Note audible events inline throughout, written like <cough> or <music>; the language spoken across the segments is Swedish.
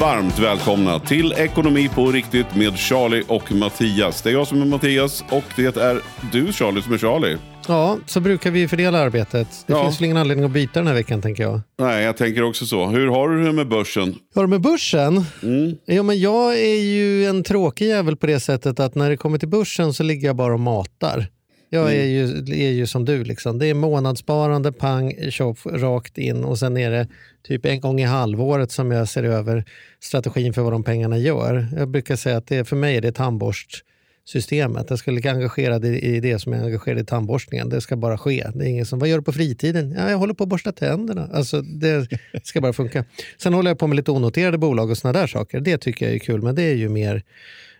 Varmt välkomna till Ekonomi på riktigt med Charlie och Mattias. Det är jag som är Mattias och det är du Charlie som är Charlie. Ja, så brukar vi fördela arbetet. Det Ja. finns väl ingen anledning att byta den här veckan tänker jag. Nej, jag tänker också så. Hur har du det med börsen? Hur har du med börsen? Mm. Ja, men jag är ju en tråkig jävel på det sättet att när det kommer till börsen så ligger jag bara och matar. Jag Mm. är, ju, är ju som du. Liksom. Det är månadssparande, pang, tjoff, rakt in och sen är det typ en gång i halvåret som jag ser över strategin för vad de pengarna gör. Jag brukar säga att det, för mig är det tandborstsystemet. Jag ska lika engagerad i, det som jag är engagerad i tandborstningen. Det ska bara ske. Det är ingen som, vad gör du på fritiden? Ja, jag håller på att borsta tänderna. Alltså, det <laughs> ska bara funka. Sen håller jag på med lite onoterade bolag och såna där saker. Det tycker jag är kul, men det är ju mer,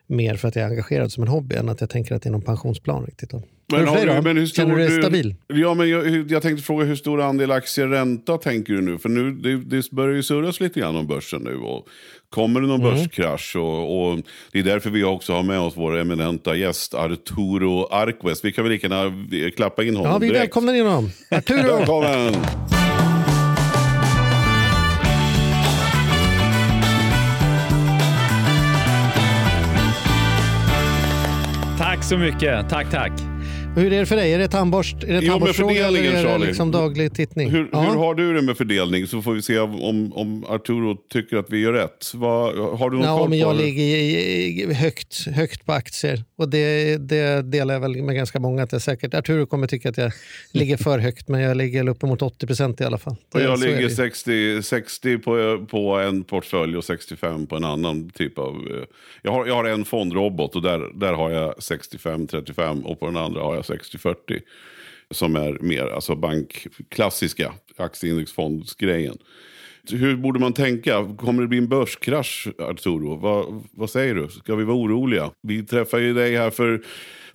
mer för att jag är engagerad som en hobby än att jag tänker att det är någon pensionsplan riktigt. Då. Men, har du- men hur stor Känner du dig du- stabil? Ja, men jag, jag tänkte fråga hur stor andel aktier-ränta tänker du nu? För nu det, det börjar ju surras lite grann om börsen nu. Och kommer det någon Mm. börskrasch? Och, och det är därför vi också har med oss vår eminenta gäst Arturo Arquez. Vi kan väl lika gärna klappa in honom Ja, vi direkt. välkomnar in honom. Arturo! <laughs> Välkommen! Tack så mycket. Tack, tack. Hur är det för dig? Är det tandborst? Är det Jo, tandborstfråga eller fördelningen, är det liksom daglig tittning? Hur, ja. hur har du det med fördelning? Så får vi se om, om Arturo tycker att vi gör rätt. Vad, har du någon Ja, koll men jag det? ligger högt, högt på aktier. Och det, det delar jag väl med ganska många. Att jag säkert, Arturo kommer tycka att jag ligger för högt, men jag ligger uppemot 80 procent i alla fall. Och jag ligger det. 60, 60 på, på en portfölj och 65 på en annan typ av... eh, Jag har, jag har en fondrobot och där, där har jag 65-35 och på den andra har jag 60-40. Som är mer alltså bank, klassiska aktieindexfondsgrejen. Hur borde man tänka? Kommer det bli en börskrasch, Arturo? Vad, vad säger du? Ska vi vara oroliga? Vi träffade ju dig här för,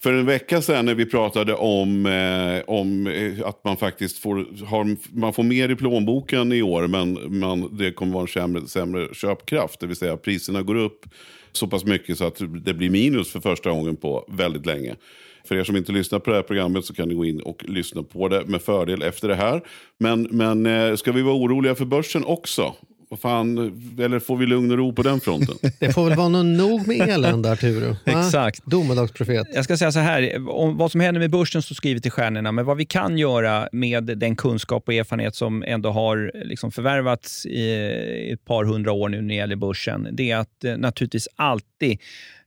för en vecka sedan när vi pratade om, eh, om eh, att man faktiskt får, har, man får mer i plånboken i år men man, det kommer vara en sämre, sämre köpkraft. Det vill säga priserna går upp så pass mycket så att det blir minus för första gången på väldigt länge. För er som inte lyssnar på det här programmet så kan ni gå in och lyssna på det med fördel efter det här. Men, men eh, ska vi vara oroliga för börsen också? Vad fan, eller får vi lugn och ro på den fronten? <laughs> Det får väl vara någon nog med elände, Arturo. Exakt. Domedagsprofet. Jag ska säga så här, om vad som händer med börsen står skrivet i stjärnorna, men vad vi kan göra med den kunskap och erfarenhet som ändå har liksom förvärvats i ett par hundra år nu när det gäller börsen, det är att eh, naturligtvis alltid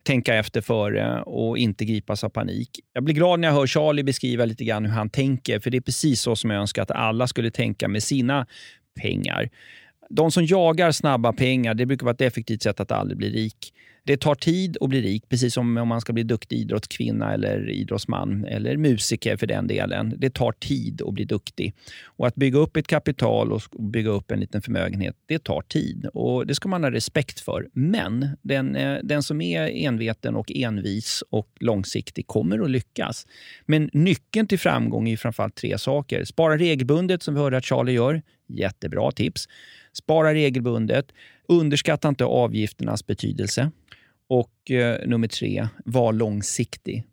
tänka efter före och inte gripas av panik. Jag blir glad när jag hör Charlie beskriva lite grann hur han tänker, för det är precis så som jag önskar att alla skulle tänka med sina pengar. De som jagar snabba pengar, det brukar vara ett effektivt sätt att aldrig bli rik. Det tar tid att bli rik, precis som om man ska bli duktig idrottskvinna eller idrottsman eller musiker för den delen. Det tar tid att bli duktig. Och Att bygga upp ett kapital och bygga upp en liten förmögenhet, det tar tid. Och Det ska man ha respekt för. Men den, eh, den som är enveten och envis och långsiktig kommer att lyckas. Men nyckeln till framgång är framförallt tre saker. Spara regelbundet, som vi hörde att Charlie gör. Jättebra tips. Spara regelbundet. Underskatta inte avgifternas betydelse. Och eh, nummer tre, var långsiktig.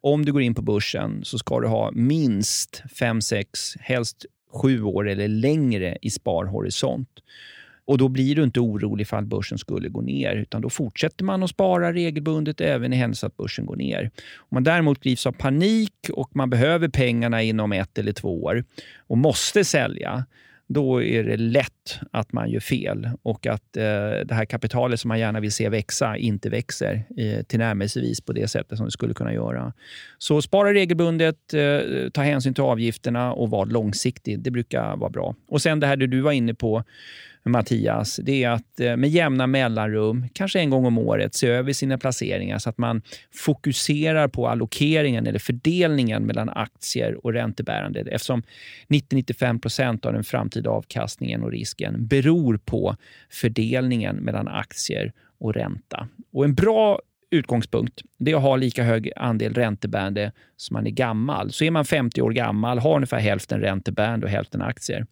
Om du går in på börsen så ska du ha minst 5, 6, helst 7 år eller längre i sparhorisont. Och Då blir du inte orolig ifall börsen skulle gå ner, utan då fortsätter man att spara regelbundet även i händelse att börsen går ner. Om man däremot grips av panik och man behöver pengarna inom ett eller två år och måste sälja, då är det lätt att man gör fel och att eh, det här kapitalet som man gärna vill se växa inte växer eh, tillnärmelsevis på det sättet som det skulle kunna göra. Så spara regelbundet, eh, ta hänsyn till avgifterna och var långsiktig. Det brukar vara bra. Och sen det här du var inne på, Mattias, det är att eh, med jämna mellanrum, kanske en gång om året, se över sina placeringar så att man fokuserar på allokeringen eller fördelningen mellan aktier och räntebärande. Eftersom 90-95 procent av den framtida avkastningen och risken beror på fördelningen mellan aktier och ränta. Och En bra utgångspunkt det är att ha lika hög andel räntebärande som man är gammal. Så är man 50 år gammal, har ungefär hälften räntebärande och hälften aktier.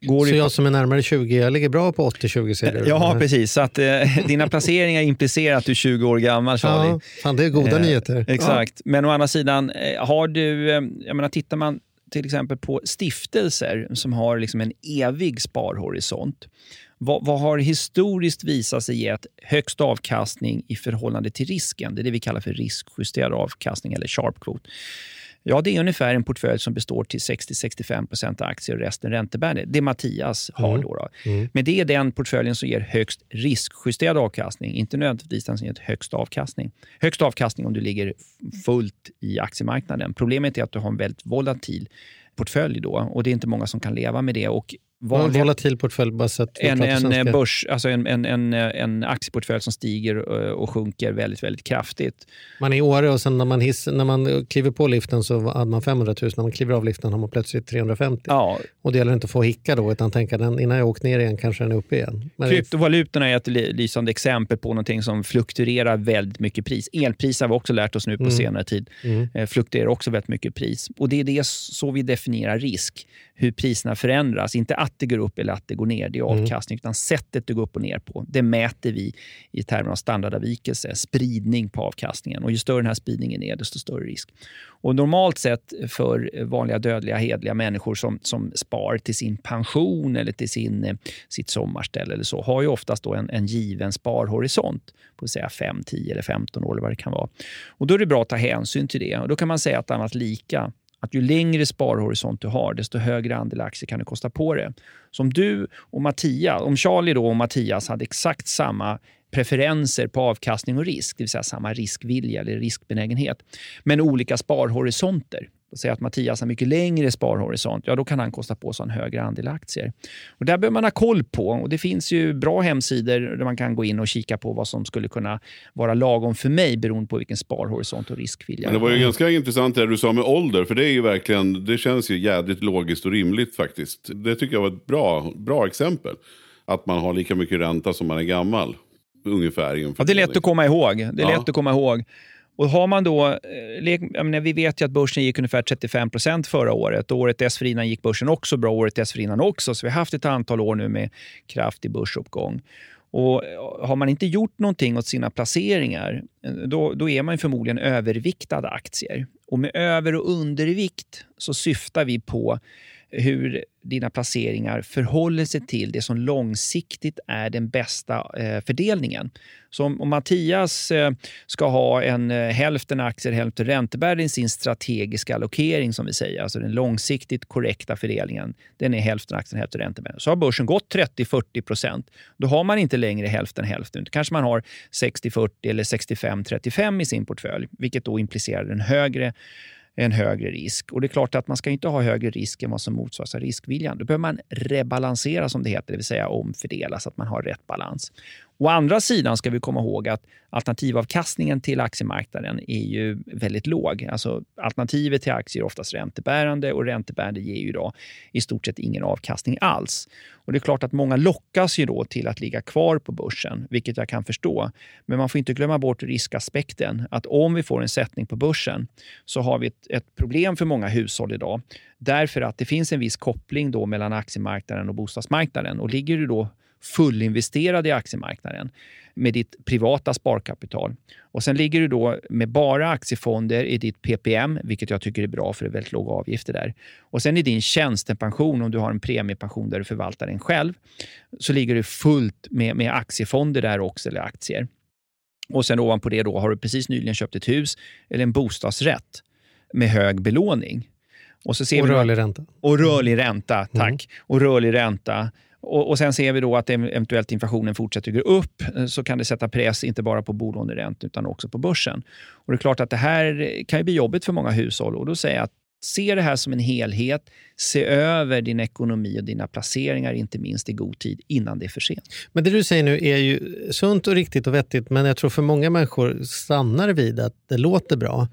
Går så jag som är närmare 20, jag ligger bra på 80-20 ser du? Ja, precis. Så att, eh, dina placeringar implicerar att du är 20 år gammal, Charlie. Ja, fan, det är goda eh, nyheter. Exakt. Ja. Men å andra sidan, eh, har du, eh, jag menar, tittar man till exempel på stiftelser som har liksom en evig sparhorisont vad, vad, har historiskt visat sig ge högst avkastning i förhållande till risken? Det är det vi kallar för riskjusterad avkastning eller sharp quote. Ja, det är ungefär en portfölj som består till 60-65% aktier och resten räntebärande. Det Mattias har. Mm. Då, då. Mm. Men det är den portföljen som ger högst riskjusterad avkastning, inte nödvändigtvis den som ger högst avkastning. Högst avkastning om du ligger fullt i aktiemarknaden. Problemet är att du har en väldigt volatil portfölj då och det är inte många som kan leva med det. Och vanliga, en volatil portfölj att en, en, eh, börs, alltså en, en, en, eh, en aktieportfölj som stiger eh, och sjunker väldigt, väldigt kraftigt. Man är i Åre och sen när man, hiss, när man kliver på liften så hade man 500 000. När man kliver av liften har man plötsligt 350. Ja. Och det gäller inte att få hicka då, utan tänka den, innan jag åkt ner igen kanske den är uppe igen. Men Kryptovalutorna är ett lysande exempel på någonting som fluktuerar väldigt mycket pris. Elpriser har vi också lärt oss nu på mm. senare tid. Mm. Fluktuerar också väldigt mycket pris. Och Det är det så vi definierar risk. Hur priserna förändras. Inte att det går upp eller att det går ner. Det är mm. avkastning. Mm. Utan sättet det går upp och ner på, det mäter vi i termer av standardavvikelse, spridning på avkastningen. Och Ju större den här spridningen är, desto större risk. Och Normalt sett för vanliga dödliga, hedliga människor som, som spar till sin pension eller till sin, eh, sitt sommarställe eller så, har ju oftast då en, en given sparhorisont på säga 5, 10 eller 15 år eller vad det kan vara. Och Då är det bra att ta hänsyn till det. Och Då kan man säga att annat lika att ju längre sparhorisont du har, desto högre andel aktier kan du kosta på dig. Så om du och Mattias, om Charlie då och Mattias hade exakt samma preferenser på avkastning och risk, det vill säga samma riskvilja eller riskbenägenhet, men olika sparhorisonter, säga att Mattias har mycket längre sparhorisont, ja då kan han kosta på sig en högre andel aktier. Och där behöver man ha koll på. och Det finns ju bra hemsidor där man kan gå in och kika på vad som skulle kunna vara lagom för mig beroende på vilken sparhorisont och riskvilja Men Det var ju ganska intressant det du sa med ålder, för det är ju verkligen, det känns ju jädrigt logiskt och rimligt faktiskt. Det tycker jag var ett bra, bra exempel. Att man har lika mycket ränta som man är gammal. Ungefär. Ja, det är lätt att komma ihåg. Det är ja. lätt att komma ihåg. Och har man då, eh, menar, vi vet ju att börsen gick ungefär 35% förra året. Och året dessförinnan gick börsen också bra, året dessförinnan också. Så vi har haft ett antal år nu med kraftig börsuppgång. Och eh, har man inte gjort någonting åt sina placeringar, eh, då, då är man förmodligen överviktad aktier. Och med över och undervikt så syftar vi på hur dina placeringar förhåller sig till det som långsiktigt är den bästa eh, fördelningen. Så om, Mattias eh, ska ha en eh, hälften aktier, hälften räntebärande i sin strategiska allokering, som vi säger, alltså den långsiktigt korrekta fördelningen, den är hälften aktier, hälften räntebärande. Så har börsen gått 30-40 procent, då har man inte längre hälften hälften. Då kanske man har 60-40 eller 65-35 i sin portfölj, vilket då implicerar en högre en högre risk. Och det är klart att man ska inte ha högre risk än vad som motsvaras av riskviljan. Då behöver man rebalansera som det heter, det vill säga omfördela så att man har rätt balans. Å andra sidan ska vi komma ihåg att alternativavkastningen till aktiemarknaden är ju väldigt låg. Alltså, alternativet till aktier är oftast räntebärande och räntebärande ger ju då i stort sett ingen avkastning alls. Och Det är klart att många lockas ju då till att ligga kvar på börsen, vilket jag kan förstå. Men man får inte glömma bort riskaspekten. Att om vi får en sättning på börsen så har vi ett, ett problem för många hushåll idag. Därför att det finns en viss koppling då mellan aktiemarknaden och bostadsmarknaden. Och ligger du då fullinvesterad i aktiemarknaden med ditt privata sparkapital. Och Sen ligger du då med bara aktiefonder i ditt PPM, vilket jag tycker är bra för det är väldigt låga avgifter där. Och Sen i din tjänstepension, om du har en premiepension där du förvaltar den själv, så ligger du fullt med, med aktiefonder där också, eller aktier. Och sen ovanpå det då har du precis nyligen köpt ett hus eller en bostadsrätt med hög belåning. Och, så ser och rörlig ränta. Och rörlig ränta, tack. Mm. Och rörlig ränta. Och, och, Sen ser vi då att eventuellt inflationen fortsätter gå upp, eh, så kan det sätta press inte bara på bolåneräntan utan också på börsen. Och Det är klart att det här kan bli jobbigt för många hushåll. Och Då säger jag att se det här som en helhet. Se över din ekonomi och dina placeringar, inte minst i god tid, innan det är för sent. Men det du säger nu är ju sunt och riktigt och vettigt, men jag tror för många människor stannar vid att det låter bra.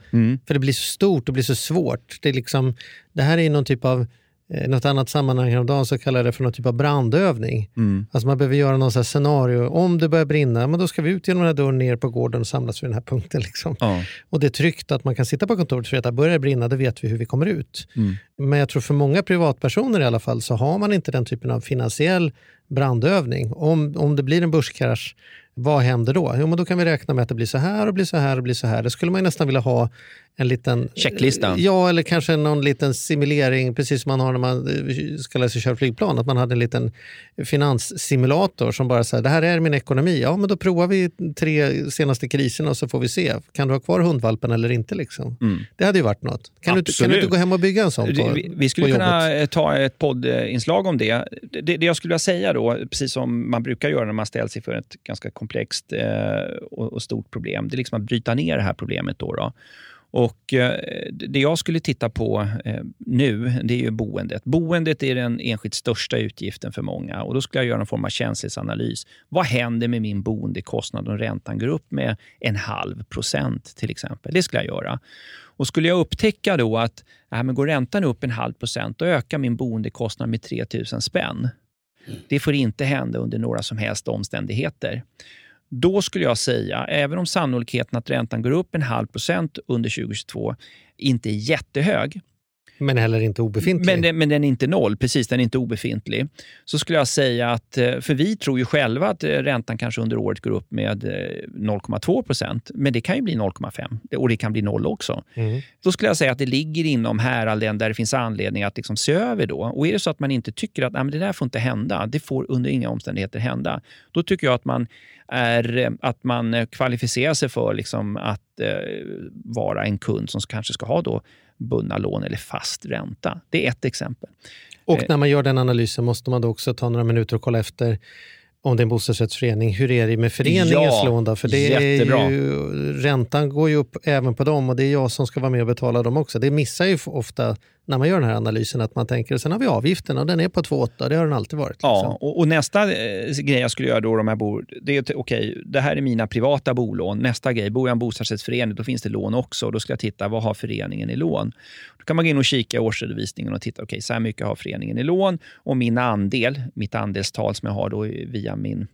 För det blir så stort och blir så svårt. Det, är liksom, det här är någon typ av i något annat sammanhang häromdagen så kallar jag det för någon typ av brandövning. Alltså man behöver göra någon scenario. Om det börjar brinna, men då ska vi ut genom den här dörren ner på gården och samlas vid den här punkten. Liksom. Ja. Och det är tryggt att man kan sitta på kontoret och veta börjar det brinna, då vet vi hur vi kommer ut. Men jag tror för många privatpersoner i alla fall så har man inte den typen av finansiell brandövning. Om, om det blir en börskrasch, vad händer då? Jo, men då kan vi räkna med att det blir så här och blir så här och blir så här. Det skulle man ju nästan vilja ha en liten... Checklista. Ja, eller kanske någon liten simulering, precis som man har när man eh, ska lära sig köra flygplan. Att man hade en liten finanssimulator som bara säger det här är min ekonomi. Ja, men då provar vi tre senaste kriserna och så får vi se. Kan du ha kvar hundvalpen eller inte? Liksom? Det hade ju varit något. Kan du, inte- kan du inte Absolut. gå hem och bygga en sån på, vi, vi skulle på kunna jobbet? eh, ta ett poddinslag om det. det. Det jag skulle vilja säga då, precis som man brukar göra när man ställs inför ett ganska komplext eh, och, och stort problem, det är liksom att bryta ner det här problemet. Då, då. Och eh, Det jag skulle titta på eh, nu, det är ju boendet. Boendet är den enskilt största utgiften för många. och Då skulle jag göra en form av känslighetsanalys. Vad händer med min boendekostnad om räntan går upp med en halv procent till exempel? Det skulle jag göra. Och Skulle jag upptäcka då att äh, men går räntan upp en halv procent, då ökar min boendekostnad med 3 000 spänn. Det får inte hända under några som helst omständigheter. Då skulle jag säga, även om sannolikheten att räntan går upp en halv procent under 2022 inte är jättehög, men heller inte obefintlig. men, den- men den är inte noll, precis, den är inte obefintlig. Så skulle jag säga att, eh, för vi tror ju själva att eh, räntan kanske under året går upp med eh, 0,2 procent, men det kan ju bli 0,5 och det kan bli noll också. Mm. Då skulle jag säga att det ligger inom häralden där det finns anledning att liksom se över då. Och är det så att man inte tycker att "Nej, men det där får inte hända, det får under inga omständigheter hända, då tycker jag att man, är, eh, att man eh, kvalificerar sig för liksom att eh, vara en kund som kanske ska ha då bundna lån eller fast ränta. Det är ett exempel. Och Eh. när man gör den analysen måste man då också ta några minuter och kolla efter om det är en bostadsrättsförening, hur är det med föreningens Ja, lån? Då? För det jättebra. är ju, räntan går ju upp även på dem och det är jag som ska vara med och betala dem också. Det missar ju ofta när man gör den här analysen att man tänker sen har vi avgiften och den är på 2,8. Det har den alltid varit. Liksom. Ja, och, och nästa eh, grej jag skulle göra då om jag bor, det är okej, det här är mina privata bolån. Nästa grej, bor jag i en bostadsrättsförening, då finns det lån också. Och då ska jag titta, vad har föreningen i lån? Då kan man gå in och kika i årsredovisningen och titta, okej, så här mycket har föreningen i lån och min andel, mitt andelstal som jag har då via min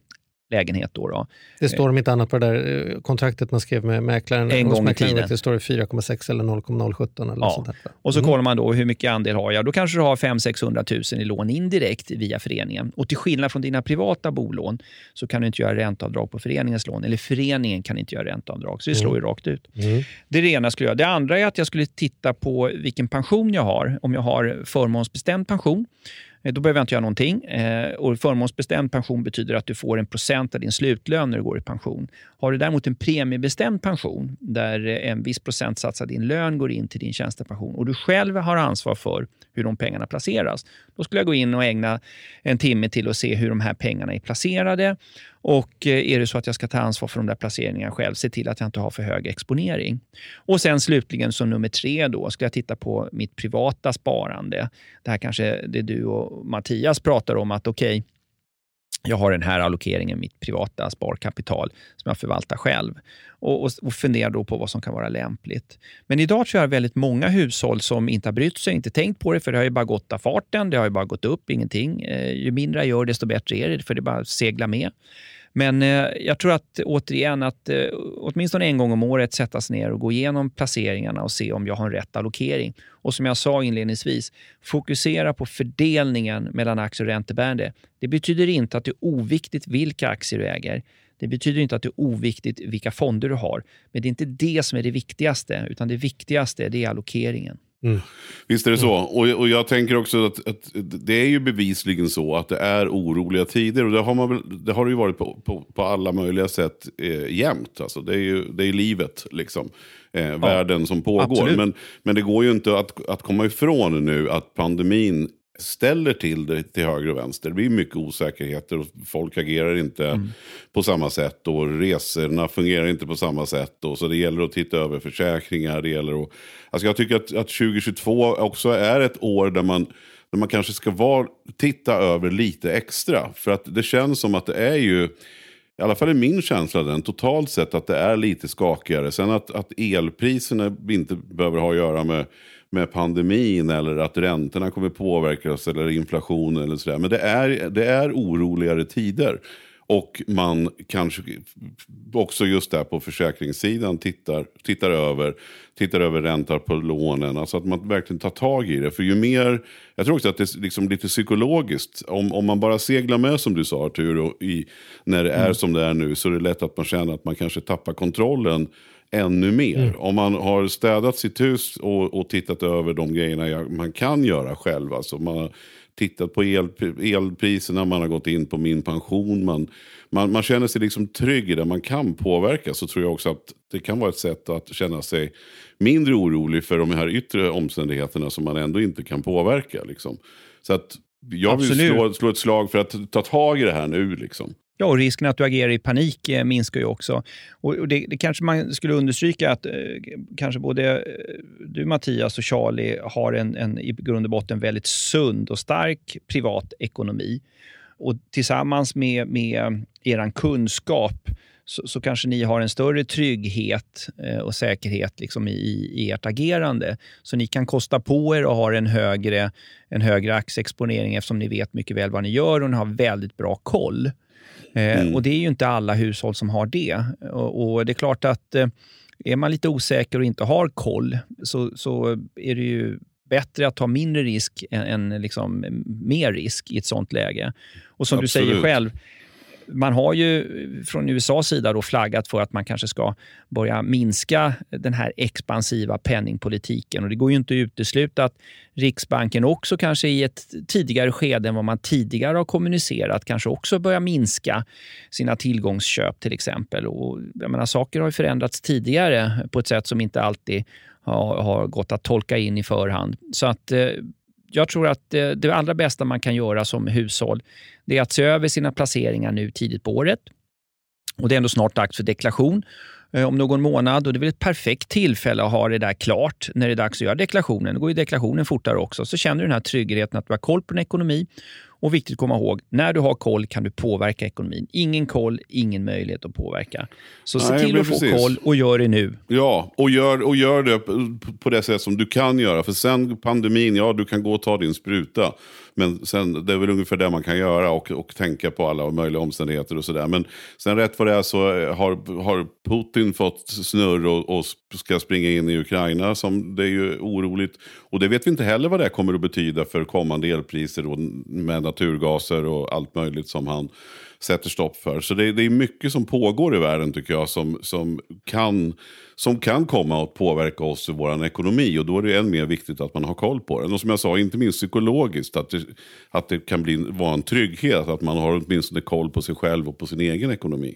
lägenhet. Då då. Det står om inte annat på det där eh, kontraktet man skrev med mäklaren. En gång i tiden. Det står 4,6 eller 0,017 eller Ja. sånt där. Och så Mm. kollar man då hur mycket andel har jag. Då kanske du har 500-600 000 i lån indirekt via föreningen. Och till skillnad från dina privata bolån så kan du inte göra ränteavdrag på föreningens lån. Eller föreningen kan inte göra ränteavdrag. Så det slår ju rakt ut. Mm. Det är det ena jag skulle göra. Det andra är att jag skulle titta på vilken pension jag har. Om jag har förmånsbestämd pension, eh, Eh, då behöver jag inte göra någonting. Eh, och förmånsbestämd pension betyder att du får en procent av din slutlön när du går i pension. Har du däremot en premiebestämd pension, där en viss procentsats av din lön går in till din tjänstepension och du själv har ansvar för hur de pengarna placeras, då skulle jag gå in och ägna en timme till att se hur de här pengarna är placerade. Och eh, är det så att jag ska ta ansvar för de där placeringarna själv, se till att jag inte har för hög exponering. Och sen slutligen som nummer tre då, ska jag titta på mitt privata sparande. Det här kanske det du och Mattias pratar om att okej, jag har den här allokeringen, mitt privata sparkapital, som jag förvaltar själv. Och, och, och funderar då på vad som kan vara lämpligt. Men idag tror jag väldigt många hushåll som inte har brytt sig, inte tänkt på det, för det har ju bara gått av farten. Det har ju bara gått upp, ingenting. Eh, ju mindre jag gör, desto bättre är det, för det bara att segla med. Men eh, jag tror att återigen att eh, åtminstone en gång om året sätta sig ner och gå igenom placeringarna och se om jag har en rätt allokering. Och som jag sa inledningsvis, fokusera på fördelningen mellan aktier och räntebärande. Det betyder inte att det är oviktigt vilka aktier du äger. Det betyder inte att det är oviktigt vilka fonder du har. Men det är inte det som är det viktigaste, utan det viktigaste det är allokeringen. Visst är det så. Och, och jag tänker också att, att det är ju bevisligen så att det är oroliga tider. Och det har, man väl, det, har det ju varit på, på, på alla möjliga sätt eh, jämt. Alltså, det är ju det är livet, liksom. Eh, världen som pågår. absolut. Men, men det går ju inte att, att komma ifrån nu att pandemin ställer till det till höger och vänster. Det blir mycket osäkerheter och folk agerar inte Mm. på samma sätt och resorna fungerar inte på samma sätt. Och så det gäller att titta över försäkringar. Det gäller att, alltså jag tycker att, att 2022 också är ett år där man, där man kanske ska vara, titta över lite extra. För att det känns som att det är ju, i alla fall är min känsla den, totalt sett att det är lite skakigare. Sen att, att elpriserna inte behöver ha att göra med, med pandemin eller att räntorna kommer påverkas eller inflation eller sådär. Men det är, det är oroligare tider. Och man kanske också just där på försäkringssidan tittar, tittar över tittar över räntan på lånen. Alltså att man verkligen tar tag i det. För ju mer, jag tror också att det är liksom lite psykologiskt. Om, om man bara seglar med som du sa Arturo, i, när det är som det är nu så är det lätt att man känner att man kanske tappar kontrollen ännu mer. Om man har städat sitt hus och, och tittat över de grejerna jag, man kan göra själv. Alltså man har tittat på el, elpriserna, man har gått in på min pension. Man, man, man känner sig liksom trygg i det man kan påverka. Så tror jag också att det kan vara ett sätt att känna sig mindre orolig för de här yttre omständigheterna som man ändå inte kan påverka. Liksom. Så att jag vill slå, slå ett slag för att ta tag i det här nu. Liksom. Ja, och risken att du agerar i panik eh, minskar ju också. Och, och det, det kanske man skulle understryka att eh, kanske både eh, du Mattias och Charlie har en, en i grund och botten väldigt sund och stark privat ekonomi. Och tillsammans med, med eh, er kunskap så, så kanske ni har en större trygghet eh, och säkerhet liksom i, i ert agerande. Så ni kan kosta på er och ha en högre, en högre aktieexponering eftersom ni vet mycket väl vad ni gör och ni har väldigt bra koll. Eh, Och Det är ju inte alla hushåll som har det. Och, och Det är klart att eh, är man lite osäker och inte har koll så, så är det ju bättre att ta mindre risk än, än liksom mer risk i ett sånt läge. Och som du säger Absolut. själv, man har ju från USAs sida då flaggat för att man kanske ska börja minska den här expansiva penningpolitiken. Och Det går ju inte att utesluta att Riksbanken också kanske i ett tidigare skede än vad man tidigare har kommunicerat kanske också börjar minska sina tillgångsköp till exempel. Och jag menar, saker har ju förändrats tidigare på ett sätt som inte alltid har, har gått att tolka in i förhand. Så att eh, jag tror att det allra bästa man kan göra som hushåll det är att se över sina placeringar nu tidigt på året. Och Det är ändå snart dags för deklaration eh, om någon månad och det är väl ett perfekt tillfälle att ha det där klart när det är dags att göra deklarationen. Då går ju deklarationen fortare också. Så känner du den här tryggheten att du har koll på din ekonomi. Och viktigt att komma ihåg, när du har koll kan du påverka ekonomin. Ingen koll, ingen möjlighet att påverka. Så se Nej, till att få precis. koll och gör det nu. Ja, och gör, och gör det på- på det sätt som du kan göra. För sen pandemin, ja du kan gå och ta din spruta. Men sen, det är väl ungefär det man kan göra och, och tänka på alla möjliga omständigheter och sådär. Men sen rätt vad det är så eh, har, har Putin fått snurr och, och ska springa in i Ukraina. Som det är ju oroligt. Och det vet vi inte heller vad det kommer att betyda för kommande elpriser och med naturgaser och allt möjligt som han sätter stopp för. Så det, det är mycket som pågår i världen tycker jag som, som, kan, som kan komma att påverka oss och vår ekonomi. Och då är det än mer viktigt att man har koll på den. Och som jag sa, inte minst psykologiskt, att det, att det kan bli, vara en trygghet. Att man har åtminstone koll på sig själv och på sin egen ekonomi.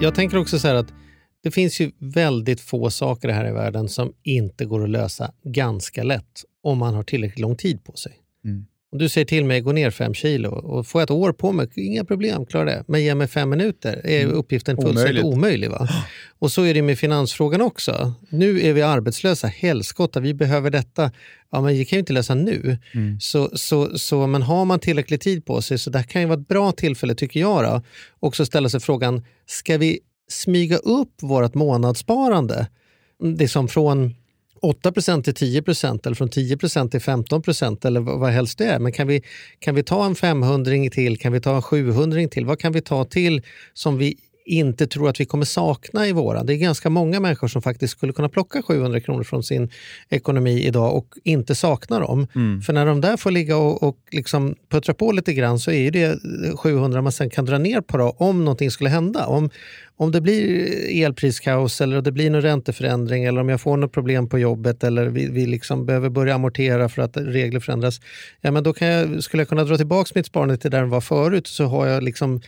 Jag tänker också så här att det finns ju väldigt få saker här i världen som inte går att lösa ganska lätt om man har tillräckligt lång tid på sig. Mm. Om du säger till mig gå ner fem kilo och får jag ett år på mig, inga problem, klara det. Men ge mig fem minuter är Mm. uppgiften fullständigt Omöjligt. omöjlig. Va? <gasps> Och så är det med finansfrågan också. Nu är vi arbetslösa, helskotta, vi behöver detta. Ja, men det kan ju inte lösa nu. Mm. Så, så, så, men har man tillräcklig tid på sig, så det här kan ju vara ett bra tillfälle tycker jag. Då, också ställa sig frågan, ska vi smyga upp vårt månadssparande? Det som från 8% till 10% eller från 10% till 15% eller vad vad helst det är. Men kan vi, kan vi ta en 500 till, kan vi ta en 700 till? Vad kan vi ta till som vi inte tror att vi kommer sakna i våran? Det är ganska många människor som faktiskt skulle kunna plocka 700 kronor från sin ekonomi idag och inte sakna dem. För när de där får ligga och, och liksom puttra på lite grann så är det 700 man sen kan dra ner på då, om någonting skulle hända. Om, om det blir elpriskaos eller det blir någon ränteförändring eller om jag får något problem på jobbet eller vi, vi liksom behöver börja amortera för att regler förändras. Ja, men då kan jag, skulle jag kunna dra tillbaka mitt sparande till där det var förut så har jag liksom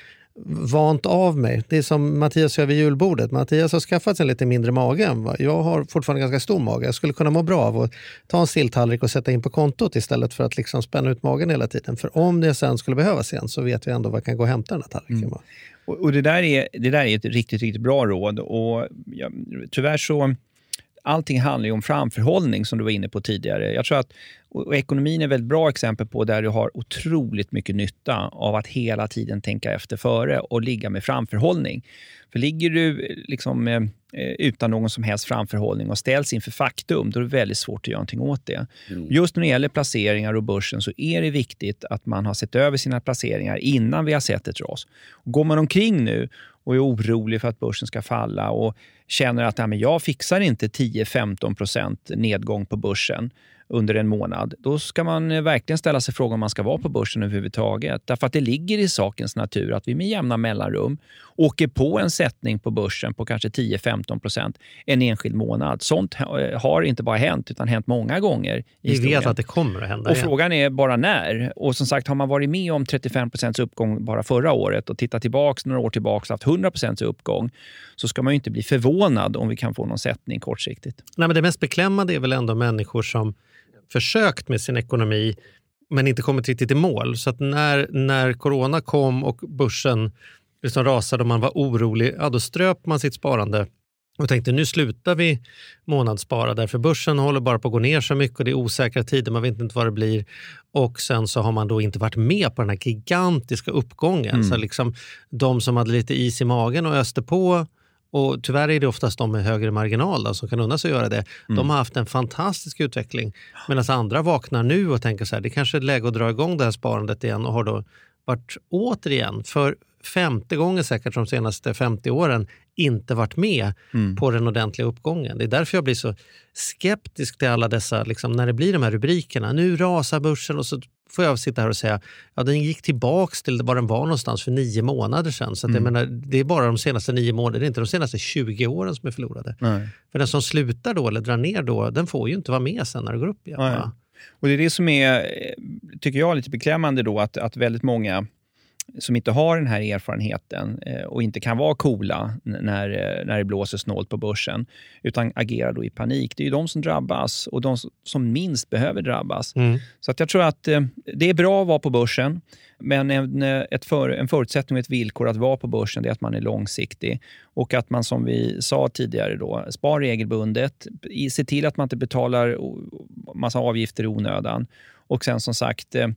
vant av mig. Det är som Mattias gör vid julbordet. Mattias har skaffat sig en lite mindre mage än vad jag har fortfarande ganska stor mage. Jag skulle kunna må bra av att ta en silltallrik och sätta in på kontot istället för att liksom spänna ut magen hela tiden. För om det sen skulle behövas igen så vet vi ändå vad jag kan gå och hämta den här tallriken. va? Och, och det, där är, det där är ett riktigt, riktigt bra råd. Och ja, tyvärr så allting handlar ju om framförhållning som du var inne på tidigare. Jag tror att och ekonomin är ett väldigt bra exempel på där du har otroligt mycket nytta av att hela tiden tänka efter före och ligga med framförhållning. För ligger du liksom, eh, eh, utan någon som helst framförhållning och ställs inför faktum, då är det väldigt svårt att göra någonting åt det. Just när det gäller placeringar och börsen så är det viktigt att man har sett över sina placeringar innan vi har sett ett ras. Går man omkring nu och är orolig för att börsen ska falla och känner att "Nej, men jag fixar inte 10-15% nedgång på börsen under en månad, då ska man eh, verkligen ställa sig frågan om man ska vara på börsen överhuvudtaget. Därför att det ligger i sakens natur att vi med jämna mellanrum åker på en sättning på börsen på kanske 10-15% en enskild månad. Sånt ha- har inte bara hänt, utan hänt många gånger i Vi vet att det kommer att hända Och igen. frågan är bara när. Och som sagt, har man varit med om 35% uppgång bara förra året och tittat tillbaka några år tillbaka och haft 100 uppgång, så ska man ju inte bli förvånad om vi kan få någon sättning kortsiktigt. Nej, men det mest beklämmande är väl ändå människor som försökt med sin ekonomi men inte kommit riktigt i mål. Så att när, när corona kom och börsen liksom rasade och man var orolig, ja, då ströp man sitt sparande och tänkte nu slutar vi månadsspara därför börsen håller bara på att gå ner så mycket och det är osäkra tider, man vet inte vad det blir. Och sen så har man då inte varit med på den här gigantiska uppgången. Mm. Så liksom de som hade lite is i magen och öste på och tyvärr är det oftast de med högre marginal då, som kan unna sig att göra det. De har haft en fantastisk utveckling. Medan andra vaknar nu och tänker så här, det kanske är läge att dra igång det här sparandet igen och har då varit återigen för femte gången säkert de senaste 50 åren inte varit med på den ordentliga uppgången. Det är därför jag blir så skeptisk till alla dessa, liksom, när det blir de här rubrikerna. Nu rasar börsen och så får jag sitta här och säga ja den gick tillbaks till var den var någonstans för nio månader sedan. Så att jag menar, det är bara de senaste nio månaderna, det är inte de senaste 20 åren som är förlorade. För den som slutar då eller drar ner då, den får ju inte vara med sen när det går upp igen. Nej. Och Det är det som är, eh, tycker jag, lite beklämmande då, att, att väldigt många som inte har den här erfarenheten eh, och inte kan vara coola när, eh, när det blåser snålt på börsen, utan agerar då i panik. Det är ju de som drabbas och de som- minst behöver drabbas. Mm. Så att jag tror att eh, det är bra att vara på börsen, men en, ett för, en förutsättning och ett villkor att vara på börsen är att man är långsiktig och att man som vi sa tidigare då, spar regelbundet, se till att man inte betalar massa avgifter i onödan Och sen som sagt, eh,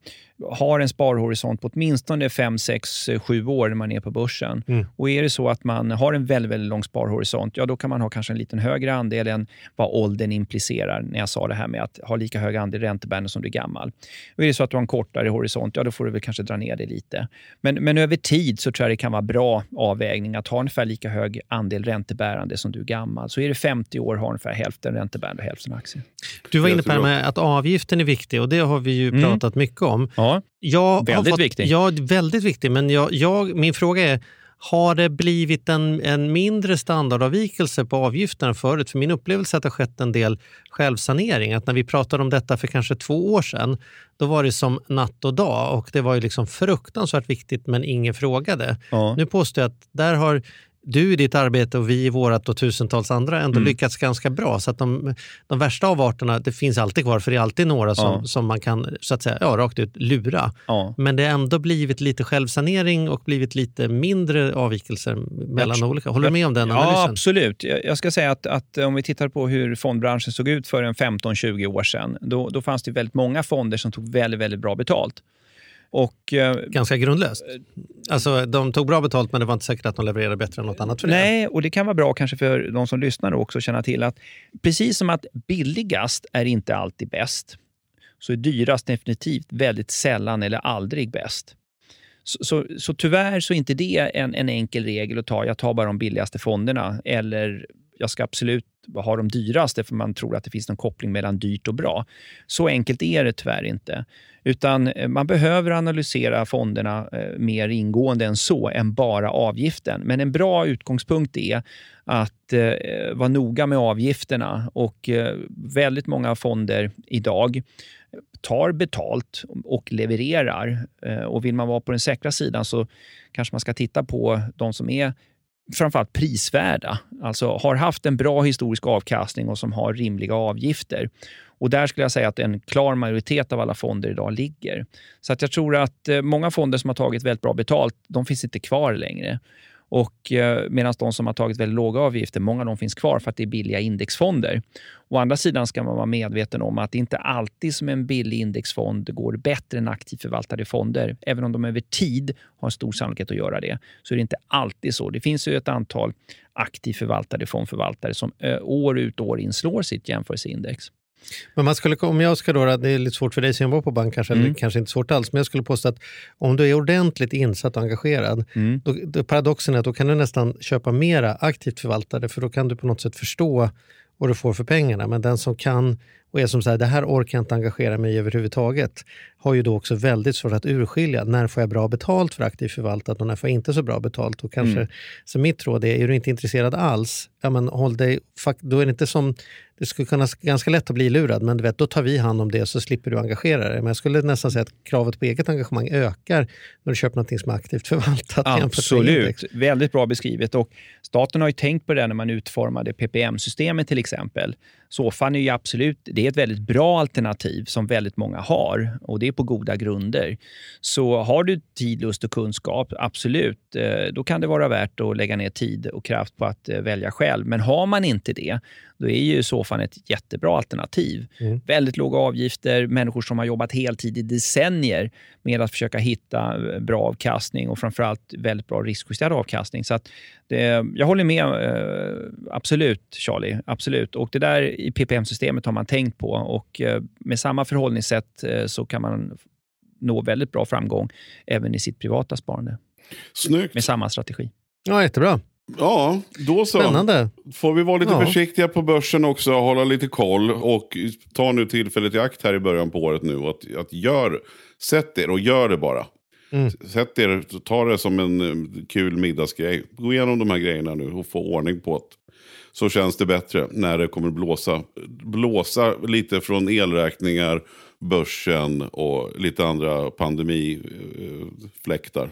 har en sparhorisont på åtminstone 5, 6, 7 år när man är på börsen. Mm. Och är det så att man har en väldigt, väldigt lång sparhorisont, ja då kan man ha kanske en liten högre andel än vad åldern implicerar, när jag sa det här med att ha lika hög andel räntebärande som du är gammal. Och är det så att du har en kortare horisont, ja då får du väl kanske dra ner det lite. Men, men över tid så tror jag det kan vara bra avvägning att ha ungefär lika hög andel räntebärande som du är gammal. Så är det 50 år, har ungefär hälften räntebärande och hälften aktier. Du var inne på det här med att avgiften är viktig och det har vi ju Mm. pratat mycket om. Ja, Jag Väldigt fått, viktig. Ja, väldigt viktig. Men jag, jag, min fråga är, har det blivit en, en mindre standardavvikelse på avgifterna förut? För min upplevelse är att det har skett en del självsanering. Att när vi pratade om detta för kanske två år sedan, då var det som natt och dag och det var ju liksom fruktansvärt viktigt men ingen frågade. ja. Nu påstår jag att där har du i ditt arbete och vi i vårat och tusentals andra ändå Mm. lyckats ganska bra. Så att de, de värsta avarterna, det finns alltid kvar för det är alltid några som, Ja. som man kan så att säga, ja, rakt ut lura. ja. Men det har ändå blivit lite självsanering och blivit lite mindre avvikelser mellan Jag- olika. Håller du med om den Ja, analysen? absolut. Jag jag ska säga att, att om vi tittar på hur fondbranschen såg ut för en 15-20 år sedan, då, då fanns det väldigt många fonder som tog väldigt, väldigt bra betalt. Och, eh, Ganska grundlöst. Alltså, de tog bra betalt men det var inte säkert att de levererade bättre än något annat för det. Nej, och det kan vara bra kanske för de som lyssnar också att känna till att precis som att billigast är inte alltid bäst, så är dyrast definitivt väldigt sällan eller aldrig bäst. Så, så, så tyvärr så är inte det en, en enkel regel att ta. Jag tar bara de billigaste fonderna eller jag ska absolut ha de dyraste för man tror att det finns någon koppling mellan dyrt och bra. Så enkelt är det tyvärr inte. Utan eh, man behöver analysera fonderna eh, mer ingående än så, än bara avgiften. Men en bra utgångspunkt är att eh, vara noga med avgifterna och väldigt många fonder idag tar betalt och levererar. Och vill man vara på den säkra sidan så kanske man ska titta på de som är framförallt prisvärda, alltså har haft en bra historisk avkastning och som har rimliga avgifter. Och Där skulle jag säga att en klar majoritet av alla fonder idag ligger. Så att jag tror att eh, många fonder som har tagit väldigt bra betalt, de finns inte kvar längre. Och eh, Medan de som har tagit väldigt låga avgifter, många av dem finns kvar för att det är billiga indexfonder. Å andra sidan ska man vara medveten om att det inte alltid som en billig indexfond går bättre än aktivt förvaltade fonder. Även om de över tid har stor sannolikhet att göra det, så är det inte alltid så. Det finns ju ett antal aktivt förvaltade fondförvaltare som eh, år ut och år in slår sitt jämförelseindex. Men man skulle, om jag ska då, det är lite svårt för dig som jobbar på bank kanske, Mm. eller kanske inte svårt alls, men jag skulle påstå att om du är ordentligt insatt och engagerad, Mm. då, då, paradoxen är att då kan du nästan köpa mera aktivt förvaltade, för då kan du på något sätt förstå vad du får för pengarna. Men den som kan och är som säger det här orkar jag inte engagera mig i överhuvudtaget, har ju då också väldigt svårt att urskilja när får jag bra betalt för aktivt förvaltat och när får jag inte så bra betalt. Och kanske, Mm. Så mitt råd är, är du inte intresserad alls, ja, men håll dig, då är det inte som det skulle kunna ganska lätt att bli lurad, men du vet, då tar vi hand om det så slipper du engagera dig. Men jag skulle nästan säga att kravet på eget engagemang ökar när du köper något som är aktivt förvaltat. Absolut, väldigt bra beskrivet. Och staten har ju tänkt på det när man utformade PPM-systemet till exempel. SOFAN är ju absolut det är ett väldigt bra alternativ som väldigt många har och det är på goda grunder. Så har du tid, lust och kunskap, absolut, eh, då kan det vara värt att lägga ner tid och kraft på att eh, välja själv. Men har man inte det, då är ju SOFAN ett jättebra alternativ. Mm. Väldigt låga avgifter, människor som har jobbat heltid i decennier med att försöka hitta eh, bra avkastning och framförallt väldigt bra riskjusterad avkastning. Så det, jag håller med, absolut Charlie. Absolut. Och det där i PPM-systemet har man tänkt på och eh, med samma förhållningssätt eh, så kan man nå väldigt bra framgång även i sitt privata sparande Snyggt. med samma strategi. Ja, jättebra. Ja, då så. Spännande. Får vi vara lite Ja. försiktiga på börsen också, hålla lite koll och ta nu tillfället i akt här i början på året nu. Att, att gör, sätt er och gör det bara. Mm. Sätt er, ta det som en eh, kul middagsgrej. Gå igenom de här grejerna nu och få ordning på det. Så känns det bättre när det kommer blåsa, blåsa lite från elräkningar, börsen och lite andra pandemifläktar.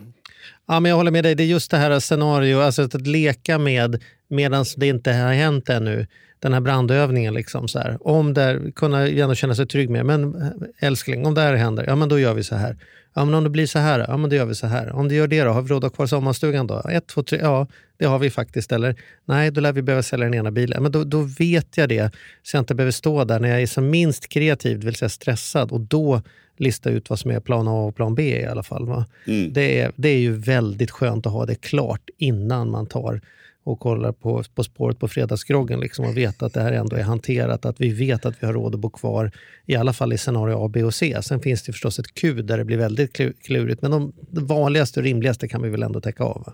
Ja, men jag håller med dig. Det är just det här scenario, alltså att leka med medan det inte har hänt ännu. Den här brandövningen. Liksom, så här. Om det, kunna ändå känna sig trygg med. Men eh, älskling, om det här händer, ja men då gör vi så här. Ja, men om det blir så här, ja men då gör vi så här. Om det gör det då, har vi råd att ha kvar sommarstugan då? Ett, två, tre, ja det har vi faktiskt. Eller nej, då lär vi behöva sälja den ena bilen. Men då, då vet jag det, så jag inte behöver stå där när jag är som minst kreativ, det vill säga stressad. Och då lista ut vad som är plan A och plan B i alla fall. Mm. Det, är, det är ju väldigt skönt att ha det klart innan man tar och kollar på På spåret på fredagsgroggen liksom, och veta att det här ändå är hanterat. Att vi vet att vi har råd att bo kvar, i alla fall i scenario A, B och C. Sen finns det förstås ett Q där det blir väldigt klu- klurigt. Men de vanligaste och rimligaste kan vi väl ändå täcka av. Va?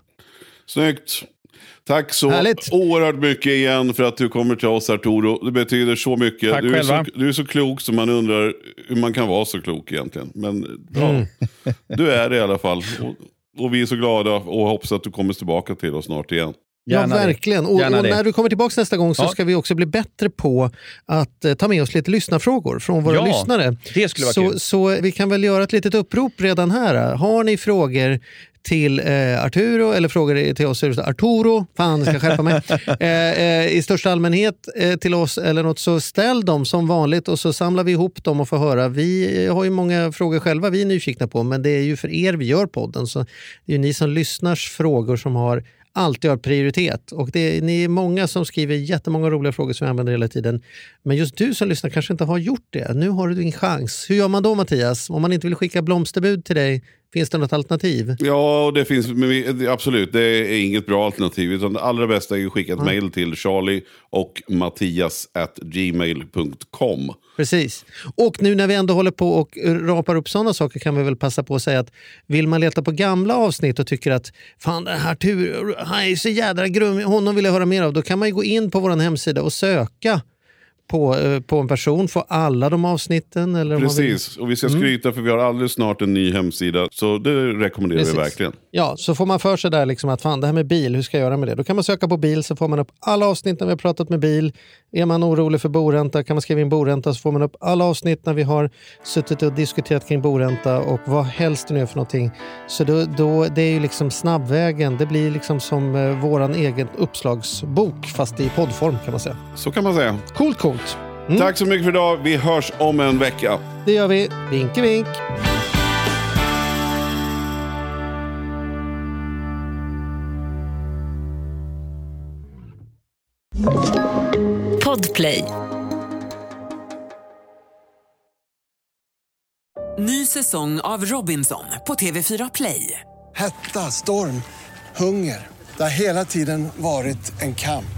Snyggt. Tack så Härligt. oerhört mycket igen för att du kommer till oss Arturo. Det betyder så mycket. Tack du, är så, du är så klok som man undrar hur man kan vara så klok egentligen. Men ja, Mm. du är det i alla fall. Och, och vi är så glada och hoppas att du kommer tillbaka till oss snart igen. Ja, Gärna det. verkligen. Och, och när du kommer tillbaka nästa gång så Ja. ska vi också bli bättre på att eh, ta med oss lite lyssnarfrågor från våra Ja, lyssnare. det skulle vara så, kul. så vi kan väl göra ett litet upprop redan här. Har ni frågor till eh, Arturo eller frågor till oss, Arturo, fan ska skärpa mig, <laughs> eh, eh, i största allmänhet eh, till oss eller något så ställ dem som vanligt och så samlar vi ihop dem och får höra. Vi har ju många frågor själva vi är nyfikna på men det är ju för er vi gör podden så det är ju ni som lyssnars frågor som har alltid har prioritet. Och det ni är många som skriver jättemånga roliga frågor som vi använder hela tiden. Men just du som lyssnar kanske inte har gjort det. Nu har du din chans. Hur gör man då Mattias? Om man inte vill skicka blomsterbud till dig, finns det något alternativ? Ja, det finns absolut. Det är inget bra alternativ. Utan det allra bästa är att skicka ett mejl till charlie och mattias at gmail.com. Precis. Och nu när vi ändå håller på och rapar upp sådana saker kan vi väl passa på att säga att vill man leta på gamla avsnitt och tycker att fan den här tur, han är så jädra grym, honom vill jag höra mer av. Då kan man ju gå in på vår hemsida och söka på, eh, på en person, få alla de avsnitten. Eller Precis, och vi ska skryta för vi har alldeles snart en ny hemsida. Så det rekommenderar Precis. vi verkligen. Ja, så får man för sig där liksom att fan det här med bil, hur ska jag göra med det? Då kan man söka på bil så får man upp alla avsnitt när vi har pratat med bil. Är man orolig för boränta kan man skriva in boränta så får man upp alla avsnitt när vi har suttit och diskuterat kring boränta och vad helst det nu är för någonting. Så då, då, det är ju liksom snabbvägen. Det blir liksom som eh, våran egen uppslagsbok fast i poddform kan man säga. Så kan man säga. Coolt, coolt. Mm. Tack så mycket för idag. Vi hörs om en vecka. Det gör vi. Vinke vink. Podplay. Ny säsong av Robinson på TV4 Play. Hetta, storm, hunger. Det har hela tiden varit en kamp.